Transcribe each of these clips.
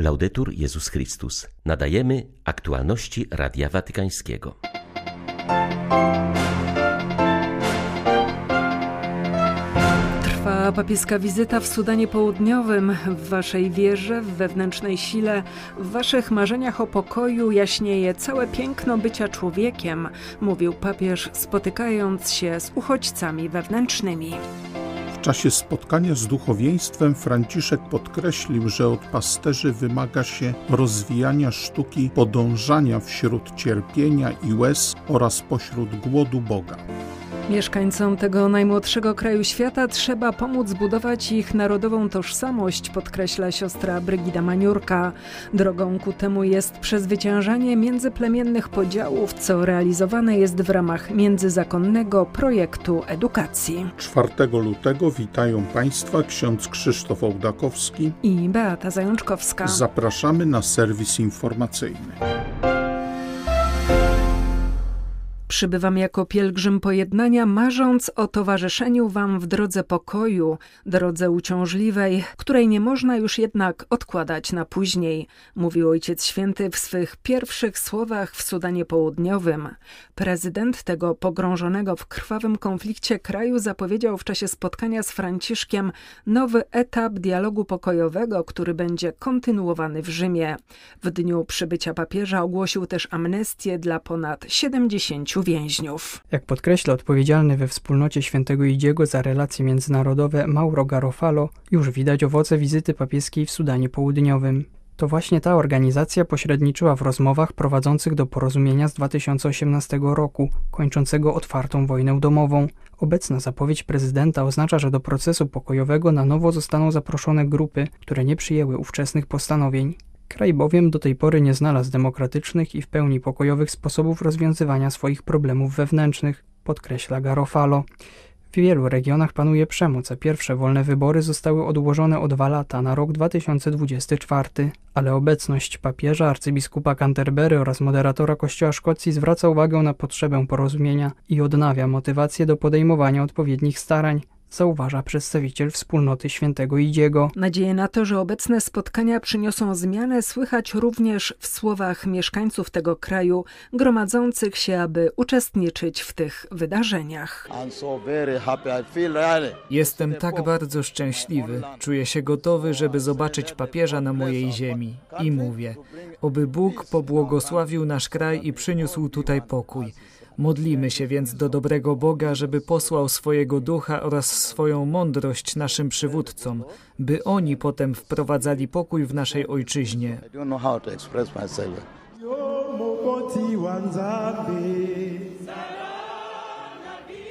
Laudetur Jezus Chrystus. Nadajemy aktualności Radia Watykańskiego. Trwa papieska wizyta w Sudanie Południowym. W waszej wierze, w wewnętrznej sile, w waszych marzeniach o pokoju jaśnieje całe piękno bycia człowiekiem, mówił papież, spotykając się z uchodźcami wewnętrznymi. W czasie spotkania z duchowieństwem Franciszek podkreślił, że od pasterzy wymaga się rozwijania sztuki podążania wśród cierpienia i łez oraz pośród głodu Boga. Mieszkańcom tego najmłodszego kraju świata trzeba pomóc budować ich narodową tożsamość, podkreśla siostra Brygida Maniurka. Drogą ku temu jest przezwyciężanie międzyplemiennych podziałów, co realizowane jest w ramach międzyzakonnego projektu edukacji. 4 lutego witają Państwa ksiądz Krzysztof Ołdakowski i Beata Zajączkowska. Zapraszamy na serwis informacyjny. Przybywam jako pielgrzym pojednania, marząc o towarzyszeniu Wam w drodze pokoju, drodze uciążliwej, której nie można już jednak odkładać na później, mówił Ojciec Święty w swych pierwszych słowach w Sudanie Południowym. Prezydent tego pogrążonego w krwawym konflikcie kraju zapowiedział w czasie spotkania z Franciszkiem nowy etap dialogu pokojowego, który będzie kontynuowany w Rzymie. W dniu przybycia papieża ogłosił też amnestię dla ponad 70 więźniów. Jak podkreśla odpowiedzialny we wspólnocie świętego Idziego za relacje międzynarodowe Mauro Garofalo, już widać owoce wizyty papieskiej w Sudanie Południowym. To właśnie ta organizacja pośredniczyła w rozmowach prowadzących do porozumienia z 2018 roku, kończącego otwartą wojnę domową. Obecna zapowiedź prezydenta oznacza, że do procesu pokojowego na nowo zostaną zaproszone grupy, które nie przyjęły ówczesnych postanowień. Kraj bowiem do tej pory nie znalazł demokratycznych i w pełni pokojowych sposobów rozwiązywania swoich problemów wewnętrznych, podkreśla Garofalo. W wielu regionach panuje przemoc, a pierwsze wolne wybory zostały odłożone o dwa lata na rok 2024, ale obecność papieża, arcybiskupa Canterbury oraz moderatora Kościoła Szkocji zwraca uwagę na potrzebę porozumienia i odnawia motywację do podejmowania odpowiednich starań, zauważa przedstawiciel wspólnoty świętego Idziego. Nadzieję na to, że obecne spotkania przyniosą zmianę, słychać również w słowach mieszkańców tego kraju, gromadzących się, aby uczestniczyć w tych wydarzeniach. Jestem tak bardzo szczęśliwy, czuję się gotowy, żeby zobaczyć papieża na mojej ziemi. I mówię, oby Bóg pobłogosławił nasz kraj i przyniósł tutaj pokój. Modlimy się więc do dobrego Boga, żeby posłał swojego ducha oraz swoją mądrość naszym przywódcom, by oni potem wprowadzali pokój w naszej ojczyźnie.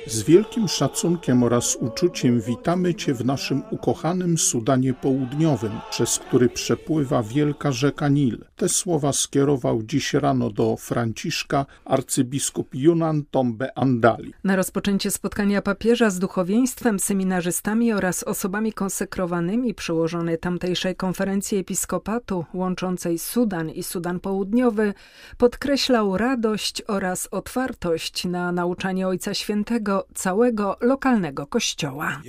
Z wielkim szacunkiem oraz uczuciem witamy Cię w naszym ukochanym Sudanie Południowym, przez który przepływa wielka rzeka Nil. Te słowa skierował dziś rano do Franciszka arcybiskup Yunan Tombe Andali. Na rozpoczęcie spotkania papieża z duchowieństwem, seminarzystami oraz osobami konsekrowanymi przyłożony tamtejszej konferencji episkopatu łączącej Sudan i Sudan Południowy podkreślał radość oraz otwartość na nauczanie Ojca Świętego całego lokalnego kościoła.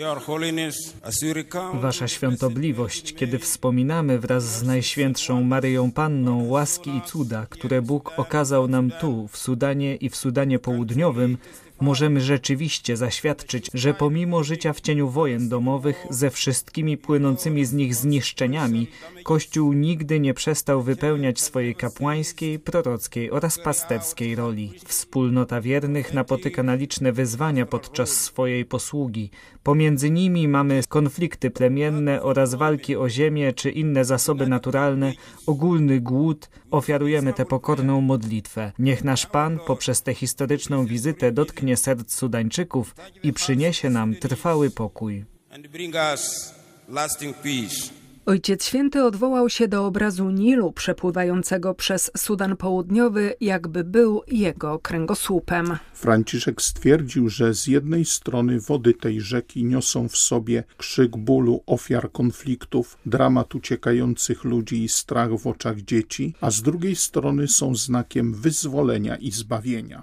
Wasza świątobliwość, kiedy wspominamy wraz z Najświętszą Maryją Panną łaski i cuda, które Bóg okazał nam tu, w Sudanie i w Sudanie Południowym, możemy rzeczywiście zaświadczyć, że pomimo życia w cieniu wojen domowych ze wszystkimi płynącymi z nich zniszczeniami, Kościół nigdy nie przestał wypełniać swojej kapłańskiej, prorockiej oraz pasterskiej roli. Wspólnota wiernych napotyka na liczne wyzwania podczas swojej posługi. Pomiędzy nimi mamy konflikty plemienne oraz walki o ziemię czy inne zasoby naturalne, ogólny głód. Ofiarujemy tę pokorną modlitwę. Niech nasz Pan poprzez tę historyczną wizytę dotknie serc Sudańczyków i przyniesie nam trwały pokój. Ojciec Święty odwołał się do obrazu Nilu przepływającego przez Sudan Południowy, jakby był jego kręgosłupem. Franciszek stwierdził, że z jednej strony wody tej rzeki niosą w sobie krzyk bólu ofiar konfliktów, dramat uciekających ludzi i strach w oczach dzieci, a z drugiej strony są znakiem wyzwolenia i zbawienia.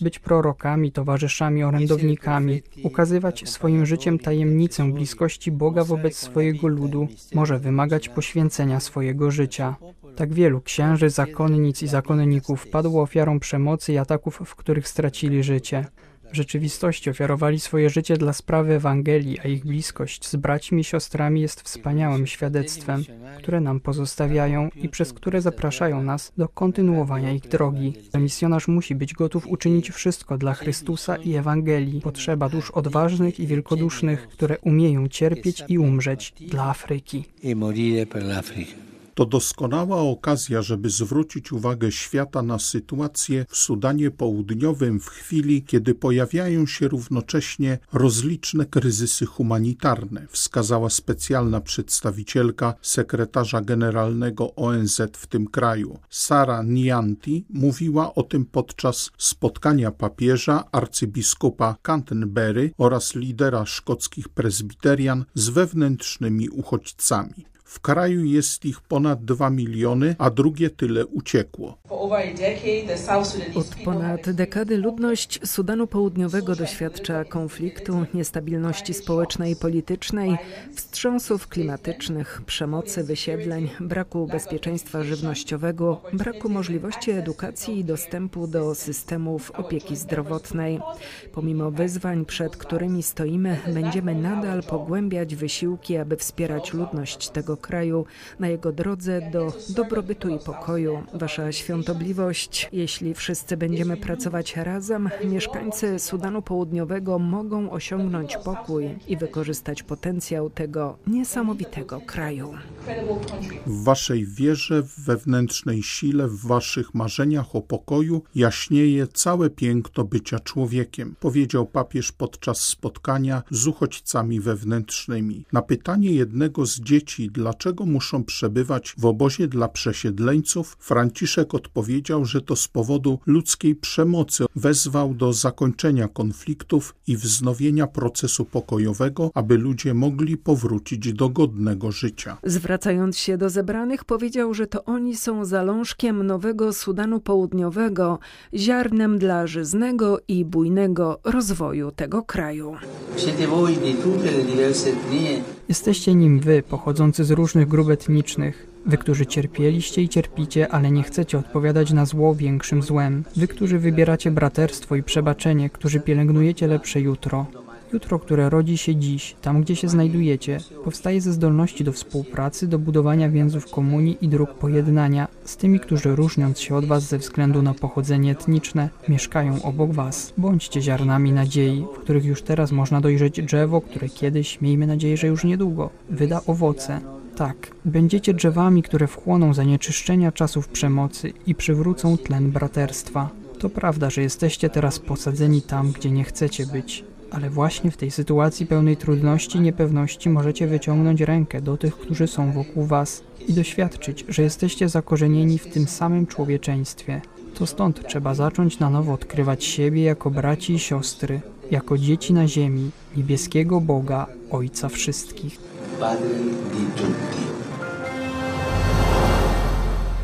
Być prorokami, towarzyszami, orędownikami, ukazywać swoim życiem tajemnicę bliskości Boga wobec swojego ludu, może wymagać poświęcenia swojego życia. Tak wielu księży, zakonnic i zakonników padło ofiarą przemocy i ataków, w których stracili życie. Rzeczywistości ofiarowali swoje życie dla sprawy Ewangelii, a ich bliskość z braćmi i siostrami jest wspaniałym świadectwem, które nam pozostawiają i przez które zapraszają nas do kontynuowania ich drogi. Misjonarz musi być gotów uczynić wszystko dla Chrystusa i Ewangelii. Potrzeba dusz odważnych i wielkodusznych, które umieją cierpieć i umrzeć dla Afryki. To doskonała okazja, żeby zwrócić uwagę świata na sytuację w Sudanie Południowym w chwili, kiedy pojawiają się równocześnie rozliczne kryzysy humanitarne, wskazała specjalna przedstawicielka sekretarza generalnego ONZ w tym kraju. Sara Nianti mówiła o tym podczas spotkania papieża, arcybiskupa Canterbury oraz lidera szkockich prezbiterian z wewnętrznymi uchodźcami. W kraju jest ich ponad 2 miliony, a drugie tyle uciekło. Od ponad dekady ludność Sudanu Południowego doświadcza konfliktu, niestabilności społecznej i politycznej, wstrząsów klimatycznych, przemocy, wysiedleń, braku bezpieczeństwa żywnościowego, braku możliwości edukacji i dostępu do systemów opieki zdrowotnej. Pomimo wyzwań, przed którymi stoimy, będziemy nadal pogłębiać wysiłki, aby wspierać ludność tego kraju na jego drodze do dobrobytu i pokoju. Wasza świątobliwość, jeśli wszyscy będziemy pracować razem, mieszkańcy Sudanu Południowego mogą osiągnąć pokój i wykorzystać potencjał tego niesamowitego kraju. W waszej wierze, w wewnętrznej sile, w waszych marzeniach o pokoju jaśnieje całe piękno bycia człowiekiem, powiedział papież podczas spotkania z uchodźcami wewnętrznymi. Na pytanie jednego z dzieci, dlaczego muszą przebywać w obozie dla przesiedleńców, Franciszek odpowiedział, że to z powodu ludzkiej przemocy wezwał do zakończenia konfliktów i wznowienia procesu pokojowego, aby ludzie mogli powrócić do godnego życia. Zwracając się do zebranych, powiedział, że to oni są zalążkiem nowego Sudanu Południowego, ziarnem dla żyznego i bujnego rozwoju tego kraju. Jesteście nim wy, pochodzący z różnych grup etnicznych. Wy, którzy cierpieliście i cierpicie, ale nie chcecie odpowiadać na zło większym złem. Wy, którzy wybieracie braterstwo i przebaczenie, którzy pielęgnujecie lepsze jutro. Jutro, które rodzi się dziś, tam gdzie się znajdujecie, powstaje ze zdolności do współpracy, do budowania więzów komunii i dróg pojednania z tymi, którzy różniąc się od was ze względu na pochodzenie etniczne, mieszkają obok was. Bądźcie ziarnami nadziei, w których już teraz można dojrzeć drzewo, które kiedyś, miejmy nadzieję, że już niedługo, wyda owoce. Tak, będziecie drzewami, które wchłoną zanieczyszczenia czasów przemocy i przywrócą tlen braterstwa. To prawda, że jesteście teraz posadzeni tam, gdzie nie chcecie być, ale właśnie w tej sytuacji pełnej trudności i niepewności możecie wyciągnąć rękę do tych, którzy są wokół Was i doświadczyć, że jesteście zakorzenieni w tym samym człowieczeństwie. To stąd trzeba zacząć na nowo odkrywać siebie jako braci i siostry, jako dzieci na ziemi, niebieskiego Boga, Ojca wszystkich. Bali dituntut.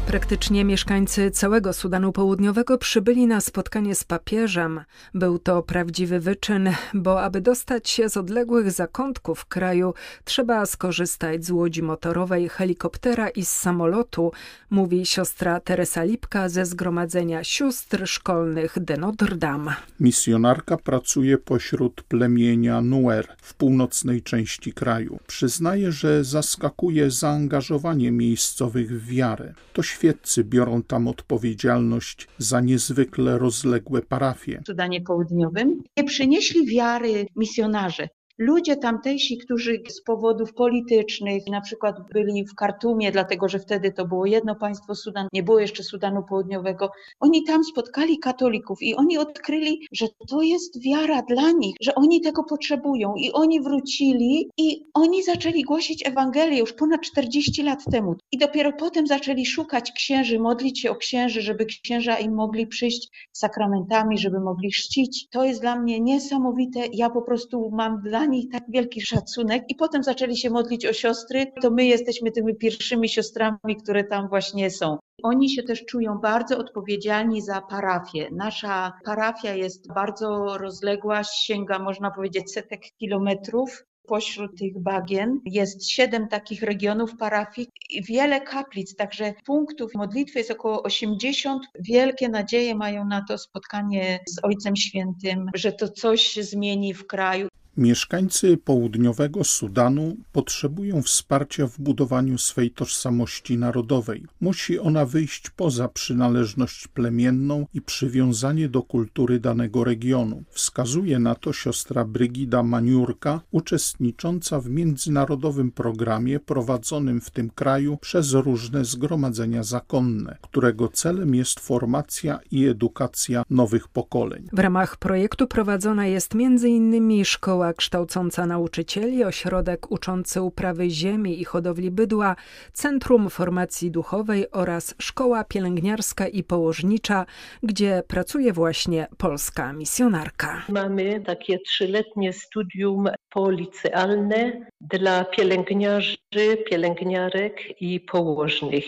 Praktycznie mieszkańcy całego Sudanu Południowego przybyli na spotkanie z papieżem. Był to prawdziwy wyczyn, bo aby dostać się z odległych zakątków kraju, trzeba skorzystać z łodzi motorowej, helikoptera i z samolotu, mówi siostra Teresa Lipka ze Zgromadzenia Sióstr Szkolnych de Notre Dame. Misjonarka pracuje pośród plemienia Nuer w północnej części kraju. Przyznaje, że zaskakuje zaangażowanie miejscowych w wiarę. To świeccy biorą tam odpowiedzialność za niezwykle rozległe parafie. W Sudanie Południowym nie przynieśli wiary misjonarze. Ludzie tamtejsi, którzy z powodów politycznych, na przykład byli w Kartumie, dlatego że wtedy to było jedno państwo Sudan, nie było jeszcze Sudanu Południowego, oni tam spotkali katolików i oni odkryli, że to jest wiara dla nich, że oni tego potrzebują i oni wrócili i oni zaczęli głosić Ewangelię już ponad 40 lat temu. I dopiero potem zaczęli szukać księży, modlić się o księży, żeby księża im mogli przyjść sakramentami, żeby mogli chrzcić. To jest dla mnie niesamowite. Ja po prostu mam dla nich tak wielki szacunek i potem zaczęli się modlić o siostry, to my jesteśmy tymi pierwszymi siostrami, które tam właśnie są. Oni się też czują bardzo odpowiedzialni za parafię. Nasza parafia jest bardzo rozległa, sięga można powiedzieć setek kilometrów Pośród tych bagien jest siedem takich regionów parafii i wiele kaplic, także punktów modlitwy jest około 80. Wielkie nadzieje mają na to spotkanie z Ojcem Świętym, że to coś zmieni w kraju. Mieszkańcy południowego Sudanu potrzebują wsparcia w budowaniu swej tożsamości narodowej. Musi ona wyjść poza przynależność plemienną i przywiązanie do kultury danego regionu. Wskazuje na to siostra Brygida Maniurka, uczestnicząca w międzynarodowym programie prowadzonym w tym kraju przez różne zgromadzenia zakonne, którego celem jest formacja i edukacja nowych pokoleń. W ramach projektu prowadzona jest m.in. szkoła szkoła kształcąca nauczycieli, ośrodek uczący uprawy ziemi i hodowli bydła, Centrum Formacji Duchowej oraz Szkoła Pielęgniarska i Położnicza, gdzie pracuje właśnie polska misjonarka. Mamy takie trzyletnie studium policealne dla pielęgniarzy, pielęgniarek i położnych.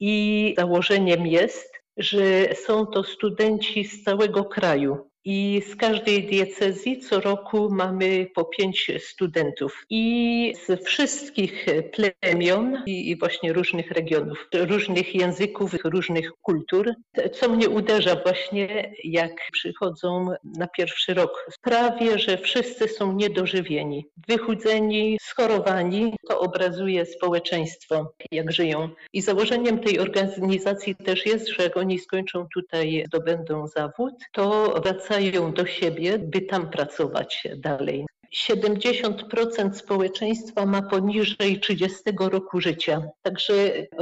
I założeniem jest, że są to studenci z całego kraju. I z każdej diecezji co roku mamy po pięć studentów. I z wszystkich plemion i właśnie różnych regionów, różnych języków, różnych kultur. Co mnie uderza właśnie, jak przychodzą na pierwszy rok. Prawie, że wszyscy są niedożywieni, wychudzeni, schorowani. To obrazuje społeczeństwo, jak żyją. I założeniem tej organizacji też jest, że jak oni skończą tutaj, zdobędą zawód, to wracają wracają do siebie, by tam pracować dalej. 70% społeczeństwa ma poniżej 30 roku życia, także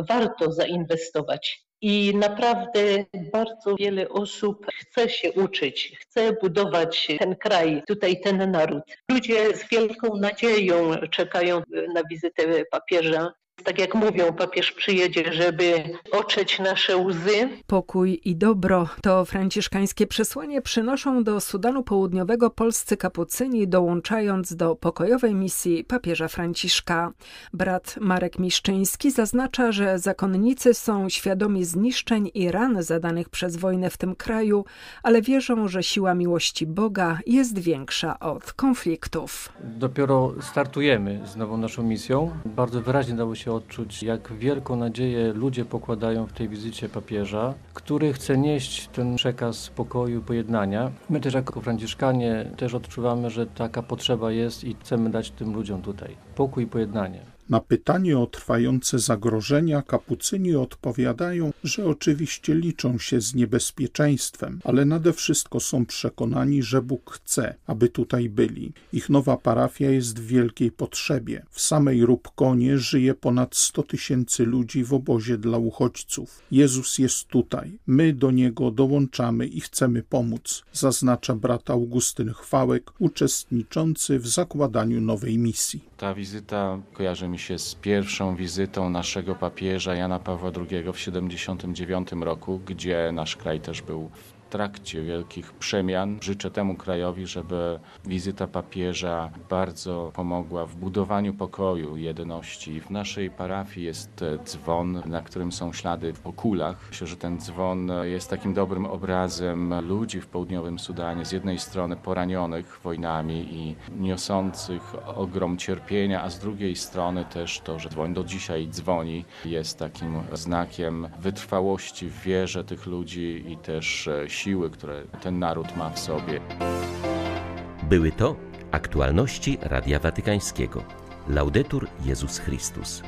warto zainwestować. I naprawdę bardzo wiele osób chce się uczyć, chce budować ten kraj, tutaj ten naród. Ludzie z wielką nadzieją czekają na wizytę papieża. Tak jak mówią, papież przyjedzie, żeby oczeć nasze łzy. Pokój i dobro to franciszkańskie przesłanie przynoszą do Sudanu Południowego polscy kapucyni, dołączając do pokojowej misji papieża Franciszka. Brat Marek Miszczyński zaznacza, że zakonnicy są świadomi zniszczeń i ran zadanych przez wojnę w tym kraju, ale wierzą, że siła miłości Boga jest większa od konfliktów. Dopiero startujemy z nową naszą misją. Bardzo wyraźnie dało się się odczuć, jak wielką nadzieję ludzie pokładają w tej wizycie papieża, który chce nieść ten przekaz pokoju, pojednania. My też jako franciszkanie też odczuwamy, że taka potrzeba jest i chcemy dać tym ludziom tutaj pokój pojednanie. Na pytanie o trwające zagrożenia kapucyni odpowiadają, że oczywiście liczą się z niebezpieczeństwem, ale nade wszystko są przekonani, że Bóg chce, aby tutaj byli. Ich nowa parafia jest w wielkiej potrzebie. W samej Rubkonie żyje ponad 100 tysięcy ludzi w obozie dla uchodźców. Jezus jest tutaj. My do Niego dołączamy i chcemy pomóc, zaznacza brat Augustyn Chwałek, uczestniczący w zakładaniu nowej misji. Ta wizyta kojarzy mi się z pierwszą wizytą naszego papieża Jana Pawła II w 1979 roku, gdzie nasz kraj też był trakcie wielkich przemian. Życzę temu krajowi, żeby wizyta papieża bardzo pomogła w budowaniu pokoju, jedności. W naszej parafii jest dzwon, na którym są ślady po kulach. Myślę, że ten dzwon jest takim dobrym obrazem ludzi w południowym Sudanie. Z jednej strony poranionych wojnami i niosących ogrom cierpienia, a z drugiej strony też to, że dzwon do dzisiaj dzwoni, jest takim znakiem wytrwałości w wierze tych ludzi i też siły siły, które ten naród ma w sobie. Były to aktualności Radia Watykańskiego. Laudetur Jezus Chrystus.